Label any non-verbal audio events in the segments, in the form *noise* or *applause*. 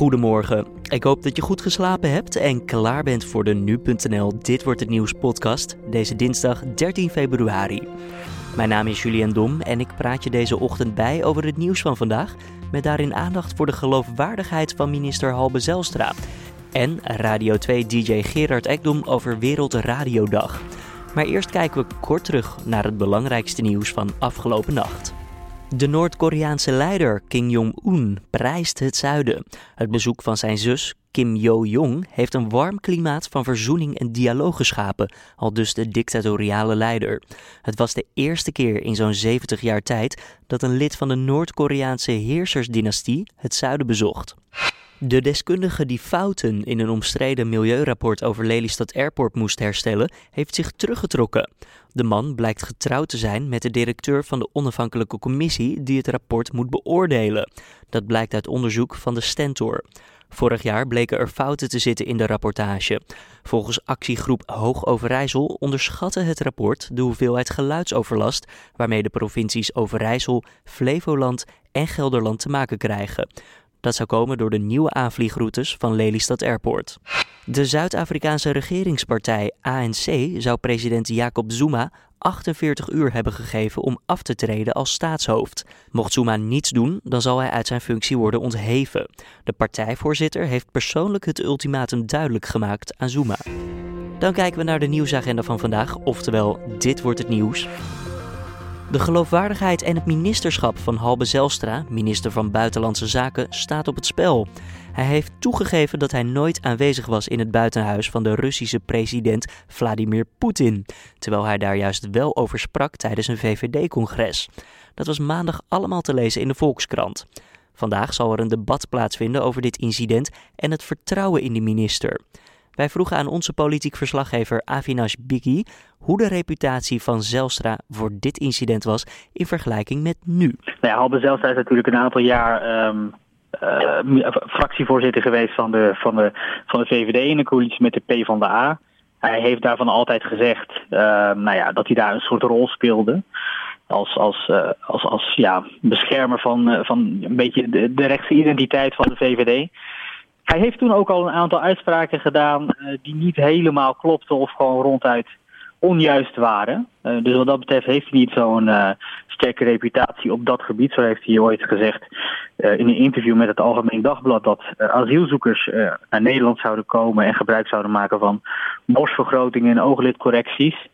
Goedemorgen. Ik hoop dat je goed geslapen hebt en klaar bent voor de nu.nl Dit wordt het nieuws podcast deze dinsdag 13 februari. Mijn naam is Julian Dom en ik praat je deze ochtend bij over het nieuws van vandaag met daarin aandacht voor de geloofwaardigheid van minister Halbe Zelstra en Radio 2 DJ Gerard Ekdom over Wereldradiodag. Maar eerst kijken we kort terug naar het belangrijkste nieuws van afgelopen nacht. De Noord-Koreaanse leider Kim Jong-un prijst het zuiden. Het bezoek van zijn zus Kim Yo-jong heeft een warm klimaat van verzoening en dialoog geschapen, al dus de dictatoriale leider. Het was de eerste keer in zo'n 70 jaar tijd dat een lid van de Noord-Koreaanse heersersdynastie het zuiden bezocht. De deskundige die fouten in een omstreden milieurapport over Lelystad Airport moest herstellen, heeft zich teruggetrokken. De man blijkt getrouwd te zijn met de directeur van de onafhankelijke commissie die het rapport moet beoordelen. Dat blijkt uit onderzoek van de Stentor. Vorig jaar bleken er fouten te zitten in de rapportage. Volgens actiegroep Hoog Overijssel onderschatte het rapport de hoeveelheid geluidsoverlast waarmee de provincies Overijssel, Flevoland en Gelderland te maken krijgen. Dat zou komen door de nieuwe aanvliegroutes van Lelystad Airport. De Zuid-Afrikaanse regeringspartij ANC zou president Jacob Zuma 48 uur hebben gegeven om af te treden als staatshoofd. Mocht Zuma niets doen, dan zal hij uit zijn functie worden ontheven. De partijvoorzitter heeft persoonlijk het ultimatum duidelijk gemaakt aan Zuma. Dan kijken we naar de nieuwsagenda van vandaag, oftewel dit wordt het nieuws. De geloofwaardigheid en het ministerschap van Halbe Zelstra, minister van Buitenlandse Zaken, staat op het spel. Hij heeft toegegeven dat hij nooit aanwezig was in het buitenhuis van de Russische president Vladimir Poetin, terwijl hij daar juist wel over sprak tijdens een VVD-congres. Dat was maandag allemaal te lezen in de Volkskrant. Vandaag zal er een debat plaatsvinden over dit incident en het vertrouwen in de minister. Wij vroegen aan onze politiek verslaggever Avinash Biggie hoe de reputatie van Zelstra voor dit incident was in vergelijking met nu. Nou ja, Halbe Zelstra is natuurlijk een aantal jaar um, uh, fractievoorzitter geweest van de, van, de, van de VVD in de coalitie met de PvdA. Hij heeft daarvan altijd gezegd uh, nou ja, dat hij daar een soort rol speelde als, als, uh, als, als ja, beschermer van, uh, van een beetje de, de rechtse identiteit van de VVD. Hij heeft toen ook al een aantal uitspraken gedaan uh, die niet helemaal klopten of gewoon ronduit onjuist waren. Uh, dus wat dat betreft heeft hij niet zo'n uh, sterke reputatie op dat gebied. Zo heeft hij ooit gezegd in een interview met het Algemeen Dagblad dat asielzoekers naar Nederland zouden komen en gebruik zouden maken van borstvergrotingen en ooglidcorrecties.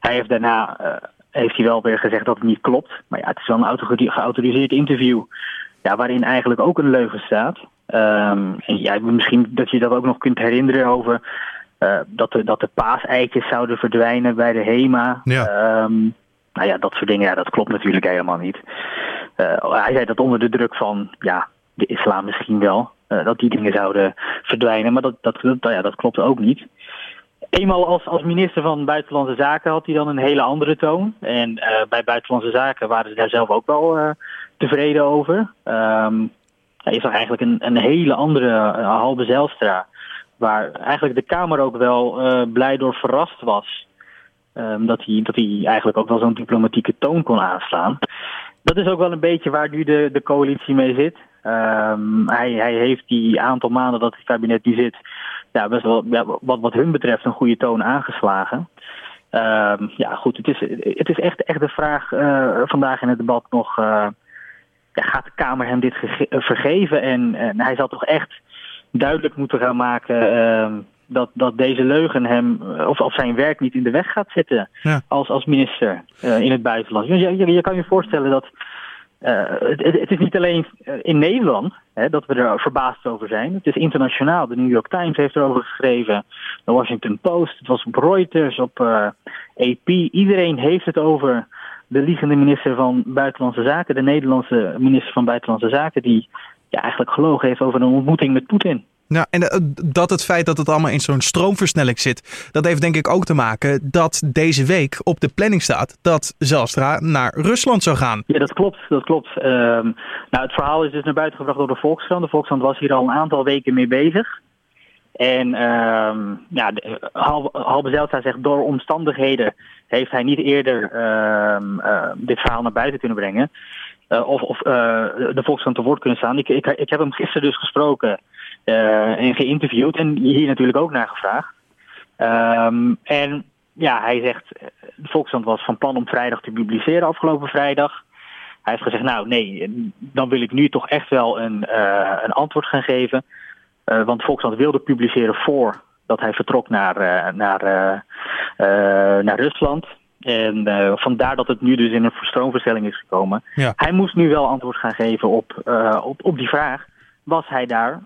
Hij heeft daarna heeft hij wel weer gezegd dat het niet klopt. Maar ja, het is wel een geautoriseerd interview ja, waarin eigenlijk ook een leugen staat. Um, en ja, misschien dat je dat ook nog kunt herinneren over uh, dat, de, dat de paaseitjes zouden verdwijnen bij de HEMA. Ja. Um, nou ja, dat soort dingen, ja, dat klopt natuurlijk helemaal niet. Uh, hij zei dat onder de druk van ja, de islam misschien wel, uh, dat die dingen zouden verdwijnen, maar dat, dat, dat, ja, dat klopt ook niet. Eenmaal als, als minister van Buitenlandse Zaken had hij dan een hele andere toon. En bij Buitenlandse Zaken waren ze daar zelf ook wel tevreden over. Um, hij is eigenlijk een, een hele andere uh, Halbe Zijlstra. Waar eigenlijk de Kamer ook wel uh, blij door verrast was. Um, dat, hij, dat hij eigenlijk ook wel zo'n diplomatieke toon kon aanslaan. Dat is ook wel een beetje waar nu de, de coalitie mee zit. Um, hij, hij heeft die aantal maanden dat het kabinet nu zit, ja, best wel wat, wat hun betreft een goede toon aangeslagen. Um, ja, goed, het is, het is echt, echt de vraag uh, vandaag in het debat nog. Ja, gaat de Kamer hem dit vergeven? En, en hij zal toch echt duidelijk moeten gaan maken uh, dat, dat deze leugen hem of, of zijn werk niet in de weg gaat zitten ja. als, als minister uh, in het buitenland. Je, je, je kan je voorstellen dat uh, het, het, is niet alleen in Nederland hè, dat we er verbaasd over zijn. Het is internationaal. De New York Times heeft erover geschreven. De Washington Post. Het was op Reuters, op AP. Iedereen heeft het over de liegende minister van Buitenlandse Zaken, de Nederlandse minister van Buitenlandse Zaken, die ja, eigenlijk gelogen heeft over een ontmoeting met Poetin. Ja, en dat het feit dat het allemaal in zo'n stroomversnelling zit, dat heeft denk ik ook te maken dat deze week op de planning staat dat Zelstra naar Rusland zou gaan. Ja, dat klopt. Dat klopt. Um, nou, het verhaal is dus naar buiten gebracht door de Volkskrant. De Volkskrant was hier al een aantal weken mee bezig. En um, ja, Halbe Zijlstra zegt door omstandigheden heeft hij niet eerder uh, uh, dit verhaal naar buiten kunnen brengen. Uh, of of uh, de Volkskrant te woord kunnen staan. Ik, ik, ik heb hem gisteren dus gesproken. en geïnterviewd en hier natuurlijk ook naar gevraagd. Ehm, en ja, hij zegt, de Volkskrant was van plan om vrijdag te publiceren afgelopen vrijdag. Hij heeft gezegd, nou nee, dan wil ik nu toch echt wel een, een antwoord gaan geven. Want Volkskrant wilde publiceren voor dat hij vertrok naar, naar, naar Rusland. En vandaar dat het nu dus in een stroomverstelling is gekomen. Ja. Hij moest nu wel antwoord gaan geven op, op, op die vraag. Was hij daar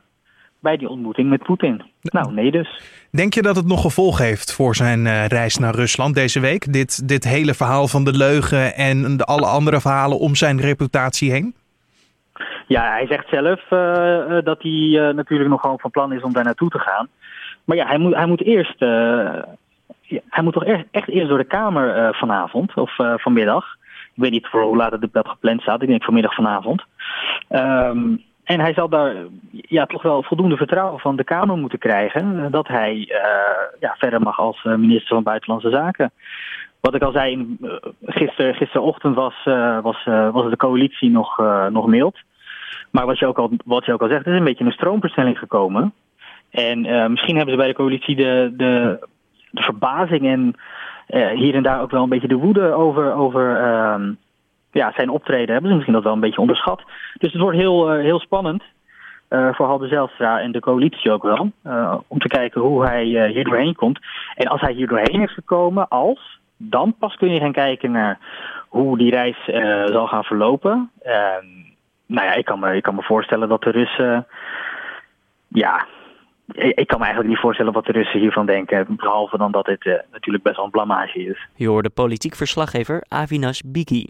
bij die ontmoeting met Poetin? Nou, nee dus. Denk je dat het nog gevolg heeft voor zijn reis naar Rusland deze week? Dit, dit hele verhaal van de leugen en de alle andere verhalen om zijn reputatie heen? Ja, hij zegt zelf dat hij natuurlijk nog gewoon van plan is om daar naartoe te gaan. Maar ja, hij moet, hij moet eerst hij moet toch echt, eerst door de Kamer vanavond of vanmiddag. Ik weet niet voor hoe laat het debat gepland staat. Ik denk vanmiddag vanavond. Um, en hij zal daar ja, toch wel voldoende vertrouwen van de Kamer moeten krijgen. Eh, dat hij ja, verder mag als minister van Buitenlandse Zaken. Wat ik al zei, gister, gisterochtend was, was, was de coalitie nog, nog mild. Maar wat je, ook al, wat ook al zegt, er is een beetje een stroomversnelling gekomen. En misschien hebben ze bij de coalitie de, de de verbazing en uh, hier en daar ook wel een beetje de woede over, over uh, ja, zijn optreden hebben ze misschien dat wel een beetje onderschat. Dus het wordt heel, uh, heel spannend. Voor Halde Zelstra en de coalitie ook wel. om te kijken hoe hij hier doorheen komt. En als hij hier doorheen is gekomen, als, dan pas kun je gaan kijken naar hoe die reis zal gaan verlopen. Nou ja, ik kan, me, ik kan me voorstellen dat de Russen ja, ik kan me eigenlijk niet voorstellen wat de Russen hiervan denken. Behalve dan dat het uh, natuurlijk best wel een blamage is. Je hoorde politiek verslaggever Avinash Bigi.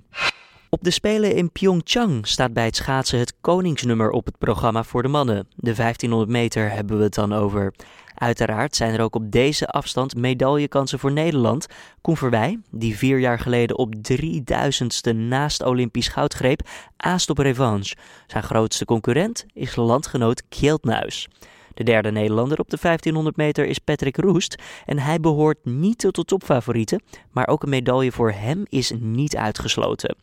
Op de Spelen in Pyeongchang staat bij het schaatsen het koningsnummer op het programma voor de mannen. De 1500 meter hebben we het dan over. Uiteraard zijn er ook op deze afstand medaillekansen voor Nederland. Koen Verwij, die vier jaar geleden op 3000ste naast Olympisch goud greep, aast op revanche. Zijn grootste concurrent is landgenoot Kjeld Nuis. De derde Nederlander op de 1500 meter is Patrick Roest en hij behoort niet tot de topfavorieten, maar ook een medaille voor hem is niet uitgesloten.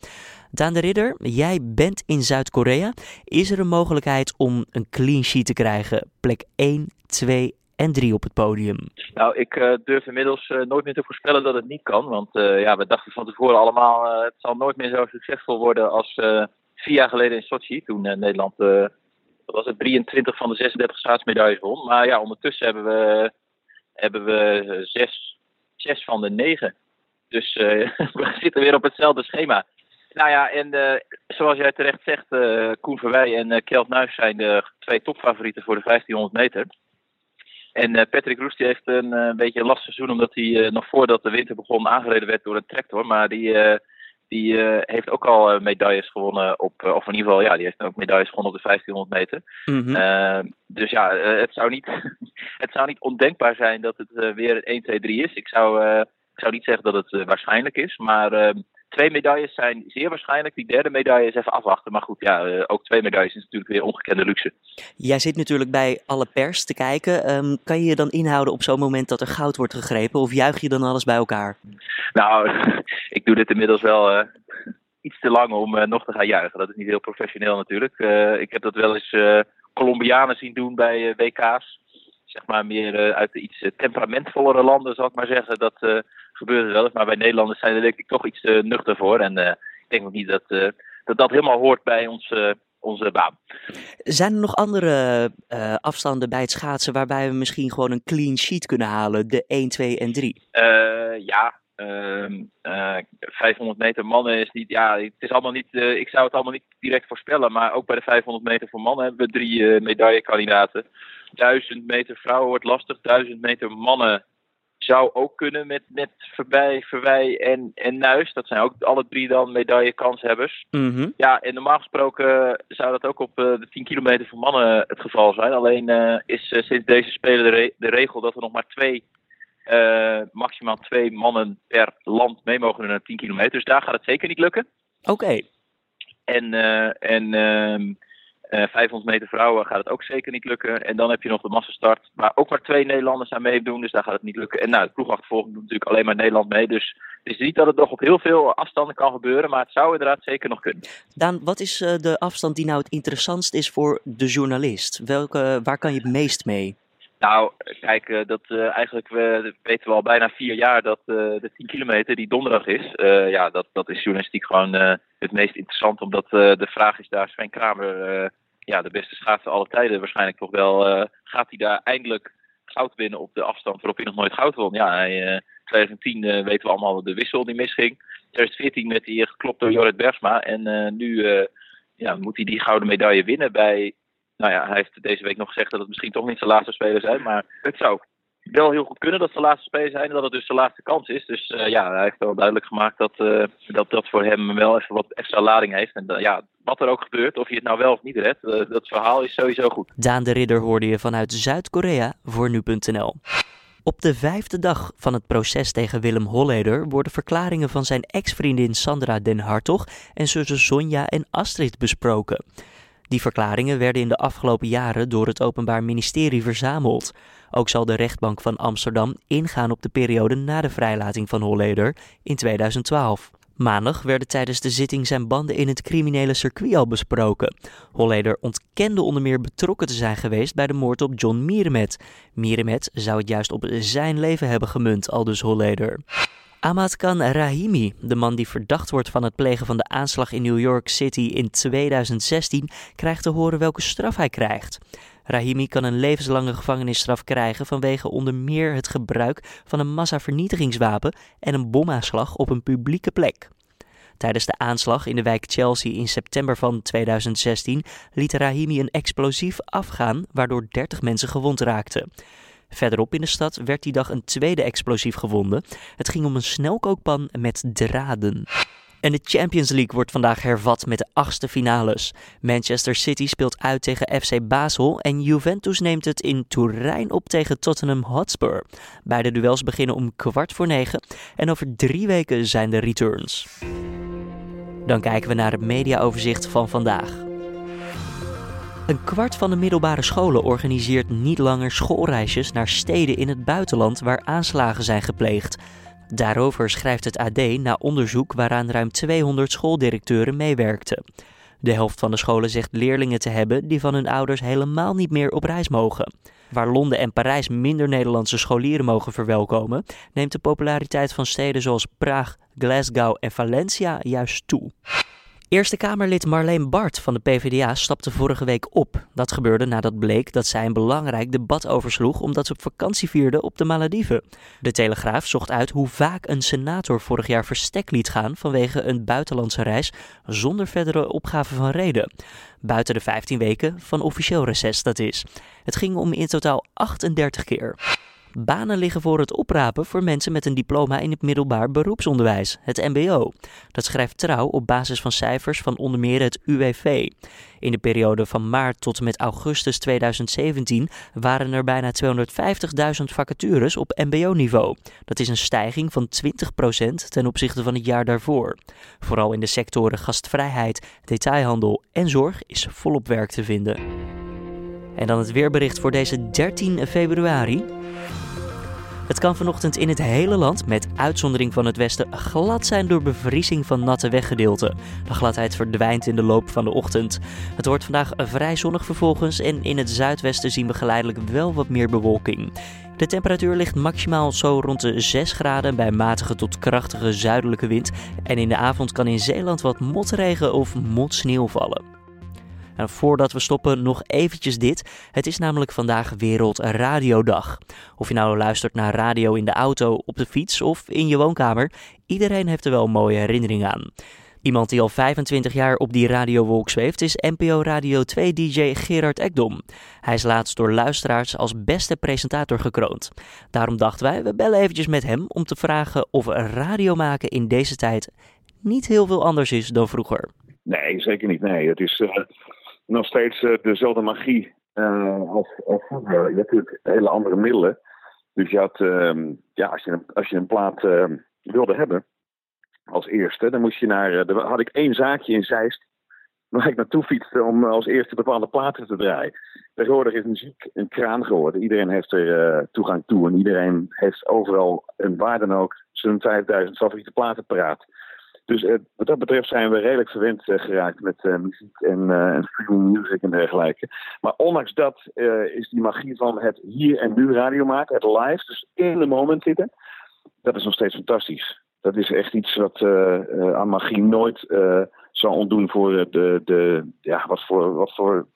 Daan de Ridder, jij bent in Zuid-Korea. Is er een mogelijkheid om een clean sheet te krijgen? Plek 1, 2 en 3 op het podium. Nou, ik uh, durf inmiddels uh, nooit meer te voorspellen dat het niet kan. Want uh, ja, we dachten van tevoren allemaal, het zal nooit meer zo succesvol worden als vier jaar geleden in Sochi. Toen Nederland dat was het 23 van de 36 staatsmedailles won. Maar ja, ondertussen hebben we, hebben we zes, zes van de negen. Dus uh, *laughs* we zitten weer op hetzelfde schema. Nou ja, en uh, zoals jij terecht zegt, uh, Koen Verwij en uh, Nuis zijn de twee topfavorieten voor de 1500 meter. En Patrick Roest heeft een beetje een lastig seizoen, omdat hij nog voordat de winter begon aangereden werd door een tractor. Maar die die uh, heeft ook al uh, medailles gewonnen op, uh, of in ieder geval, ja, die heeft ook medailles gewonnen op de 1500 meter. Mm -hmm. dus ja, het, zou niet, *laughs* het zou niet ondenkbaar zijn dat het weer 1, 2, 3 is. Ik zou, ik zou niet zeggen dat het waarschijnlijk is, maar ehm, twee medailles zijn zeer waarschijnlijk. Die derde medaille is even afwachten. Maar goed, ja, eh, ook twee medailles is natuurlijk weer ongekende luxe. Jij zit natuurlijk bij alle pers te kijken. Um, kan je je dan inhouden op zo'n moment dat er goud wordt gegrepen? Of juich je dan alles bij elkaar? Nou, *laughs* ik doe dit inmiddels wel uh, iets te lang om uh, nog te gaan juichen. Dat is niet heel professioneel natuurlijk. ik heb dat wel eens Colombianen zien doen bij WK's zeg maar meer uit de iets temperamentvollere landen, zal ik maar zeggen. Dat, het wel eens. Maar wij Nederlanders zijn er denk ik toch iets te nuchter voor. En uh, ik denk ook niet dat, uh, dat dat helemaal hoort bij ons, onze baan. Zijn er nog andere afstanden bij het schaatsen waarbij we misschien gewoon een clean sheet kunnen halen? De 1, 2 en 3? ja, uh, 500 meter mannen is niet, ja, het is allemaal niet, ik zou het allemaal niet direct voorspellen, maar ook bij de 500 meter voor mannen hebben we drie medaillekandidaten. 1000 meter vrouwen wordt lastig, 1000 meter mannen zou ook kunnen met, met Verbij, Verwij en, en Nuis. Dat zijn ook alle drie dan medaillekanshebbers. Mm Ja, en normaal gesproken zou dat ook op uh, de 10 kilometer voor mannen het geval zijn. Alleen uh, is uh, sinds deze Spelen de, re de, regel dat er nog maar twee, maximaal twee mannen per land mee mogen naar 10 kilometer. Dus daar gaat het zeker niet lukken. Oké. Okay. En, en 500 eh, meter vrouwen gaat het ook zeker niet lukken. En dan heb je nog de massastart, waar ook maar twee Nederlanders aan meedoen. Dus daar gaat het niet lukken. En nou, de ploegachtervolging doet natuurlijk alleen maar Nederland mee. Dus het is niet dat het nog op heel veel afstanden kan gebeuren, maar het zou inderdaad zeker nog kunnen. Daan, wat is de afstand die nou het interessantst is voor de journalist? Welke, waar kan je het meest mee? Nou, kijk, uh, dat, uh, eigenlijk we, weten we al bijna vier jaar dat uh, de 10 kilometer die donderdag is, ja, dat, dat is journalistiek gewoon het meest interessant. Omdat de vraag is daar, Sven Kramer, ja, de beste schaatser aller tijden waarschijnlijk toch wel, gaat hij daar eindelijk goud winnen op de afstand waarop hij nog nooit goud won? Ja, hij, 2010 weten we allemaal de wissel die misging. 2014 werd hij geklopt door Jorrit Bergsma en nu ja, moet hij die gouden medaille winnen bij nou ja, hij heeft deze week nog gezegd dat het misschien toch niet zijn laatste speler zijn. Maar het zou wel heel goed kunnen dat ze laatste speler zijn en dat het dus de laatste kans is. Dus uh, ja, hij heeft wel duidelijk gemaakt dat, uh, dat dat voor hem wel even wat extra lading heeft. En uh, ja, wat er ook gebeurt, of je het nou wel of niet redt, dat verhaal is sowieso goed. Daan de Ridder hoorde je vanuit Zuid-Korea voor nu.nl. Op de vijfde dag van het proces tegen Willem Holleder worden verklaringen van zijn ex-vriendin Sandra Den Hartog en zussen Sonja en Astrid besproken. Die verklaringen werden in de afgelopen jaren door het Openbaar Ministerie verzameld. Ook zal de rechtbank van Amsterdam ingaan op de periode na de vrijlating van Holleder in 2012. Maandag werden tijdens de zitting zijn banden in het criminele circuit al besproken. Holleder ontkende onder meer betrokken te zijn geweest bij de moord op John Mieremet. Mieremet zou het juist op zijn leven hebben gemunt, aldus Holleder. Ahmad Rahimi, de man die verdacht wordt van het plegen van de aanslag in New York City in 2016, krijgt te horen welke straf hij krijgt. Rahimi kan een levenslange gevangenisstraf krijgen vanwege onder meer het gebruik van een massavernietigingswapen en een bomaanslag op een publieke plek. Tijdens de aanslag in de wijk Chelsea in september van 2016 liet Rahimi een explosief afgaan waardoor 30 mensen gewond raakten. Verderop in de stad werd die dag een tweede explosief gevonden. Het ging om een snelkookpan met draden. En de Champions League wordt vandaag hervat met de achtste finales. Manchester City speelt uit tegen FC Basel en Juventus neemt het in Turijn op tegen Tottenham Hotspur. Beide duels beginnen om kwart voor negen en over drie weken zijn de returns. Dan kijken we naar het mediaoverzicht van vandaag. Een kwart van de middelbare scholen organiseert niet langer schoolreisjes naar steden in het buitenland waar aanslagen zijn gepleegd. Daarover schrijft het AD na onderzoek waaraan ruim 200 schooldirecteuren meewerkten. De helft van de scholen zegt leerlingen te hebben die van hun ouders helemaal niet meer op reis mogen. Waar Londen en Parijs minder Nederlandse scholieren mogen verwelkomen, neemt de populariteit van steden zoals Praag, Glasgow en Valencia juist toe. Eerste Kamerlid Marleen Bart van de PvdA stapte vorige week op. Dat gebeurde nadat bleek dat zij een belangrijk debat oversloeg omdat ze op vakantie vierde op de Malediven. De Telegraaf zocht uit hoe vaak een senator vorig jaar verstek liet gaan vanwege een buitenlandse reis zonder verdere opgave van reden. Buiten de 15 weken van officieel reces dat is. Het ging om in totaal 38 keer. Banen liggen voor het oprapen voor mensen met een diploma in het middelbaar beroepsonderwijs, het MBO. Dat schrijft Trouw op basis van cijfers van onder meer het UWV. In de periode van maart tot en met augustus 2017 waren er bijna 250.000 vacatures op MBO-niveau. Dat is een stijging van 20% ten opzichte van het jaar daarvoor. Vooral in de sectoren gastvrijheid, detailhandel en zorg is volop werk te vinden. En dan het weerbericht voor deze 13 februari. Het kan vanochtend in het hele land, met uitzondering van het westen, glad zijn door bevriezing van natte weggedeelten. De gladheid verdwijnt in de loop van de ochtend. Het wordt vandaag vrij zonnig vervolgens en in het zuidwesten zien we geleidelijk wel wat meer bewolking. De temperatuur ligt maximaal zo rond de 6 graden bij matige tot krachtige zuidelijke wind. En in de avond kan in Zeeland wat motregen of motsneeuw vallen. En voordat we stoppen, nog eventjes dit. Het is namelijk vandaag Wereldradiodag. Of je nou luistert naar radio in de auto, op de fiets of in je woonkamer, iedereen heeft er wel een mooie herinnering aan. Iemand die al 25 jaar op die radiowolk zweeft is NPO Radio 2-DJ Gerard Ekdom. Hij is laatst door luisteraars als beste presentator gekroond. Daarom dachten wij, we bellen eventjes met hem om te vragen of radio maken in deze tijd niet heel veel anders is dan vroeger. Nee, zeker niet. Nee, het is, uh, nog steeds uh, dezelfde magie uh, als. Je hebt natuurlijk hele andere middelen. Dus je had, uh, ja, als je, een, als je een plaat ehm, wilde hebben als eerste, dan moest je naar. Uh, had ik één zaakje in Zeist. waar ik naartoe fietste om als eerste bepaalde platen te draaien. Tegenwoordig is muziek een kraan geworden. Iedereen heeft er toegang toe en iedereen heeft overal en waar dan ook zijn 5000 favoriete platen paraat. Dus uh, wat dat betreft zijn we redelijk verwend uh, geraakt met muziek en, en streaming music en dergelijke. Maar ondanks dat is die magie van het hier en nu radio maken, het live, dus in de moment zitten, dat is nog steeds fantastisch. Dat is echt iets wat aan magie nooit zal ontdoen voor de, de ja, wat voor, wat voor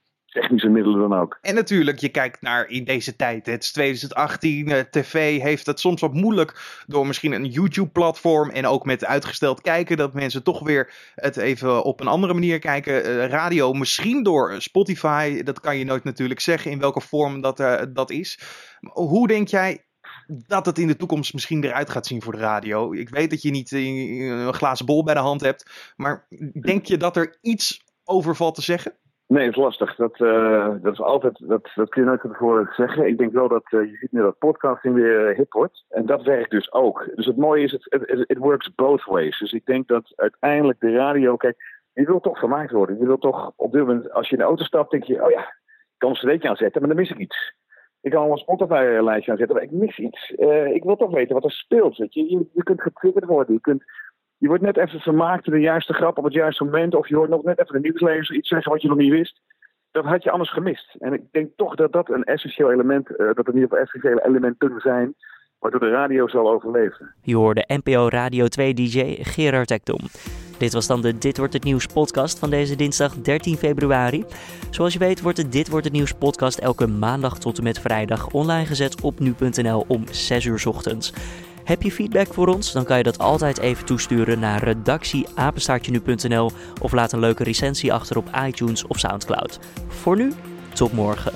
technische middelen dan ook. En natuurlijk, je kijkt naar in deze tijd. Het is 2018, eh, tv heeft het soms wat moeilijk door misschien een YouTube-platform en ook met uitgesteld kijken, dat mensen toch weer het even op een andere manier kijken. Uh, radio misschien door Spotify, dat kan je nooit natuurlijk zeggen in welke vorm dat, uh, dat is. Hoe denk jij dat het in de toekomst misschien eruit gaat zien voor de radio? Ik weet dat je niet een glazen bol bij de hand hebt, maar denk je dat er iets over valt te zeggen? Nee, het is lastig. Dat, uh, dat is altijd, dat, dat kun je nooit tevoren zeggen. Ik denk wel dat uh, je ziet nu dat podcasting weer hip wordt. En dat werkt dus ook. Dus het mooie is, het works both ways. Dus ik denk dat uiteindelijk de radio, kijk, je wil toch vermaakt worden. Je wil toch op dit moment, als je in de auto stapt, denk je, oh ja, ik kan een cd'tje aanzetten, maar dan mis ik iets. Ik kan een Spotify-lijstje aanzetten, maar ik mis iets. Ik wil toch weten wat er speelt. Weet je. je, je kunt getriggerd worden. Je kunt je wordt net even vermaakt de juiste grap op het juiste moment. Of je hoort nog net even de nieuwslezer iets zeggen wat je nog niet wist. Dat had je anders gemist. En ik denk toch dat dat een essentieel element, uh, dat er in ieder geval essentiële elementen zijn. Waardoor de radio zal overleven. Je hoorde NPO Radio 2 DJ Gerard Ekdom. Dit was dan de Dit Wordt Het Nieuws podcast van deze dinsdag 13 februari. Zoals je weet wordt de Dit Wordt Het Nieuws podcast elke maandag tot en met vrijdag online gezet op nu.nl om 6 uur ochtends. Heb je feedback voor ons? Dan kan je dat altijd even toesturen naar redactieapenstaartje.nl of laat een leuke recensie achter op iTunes of Soundcloud. Voor nu, tot morgen.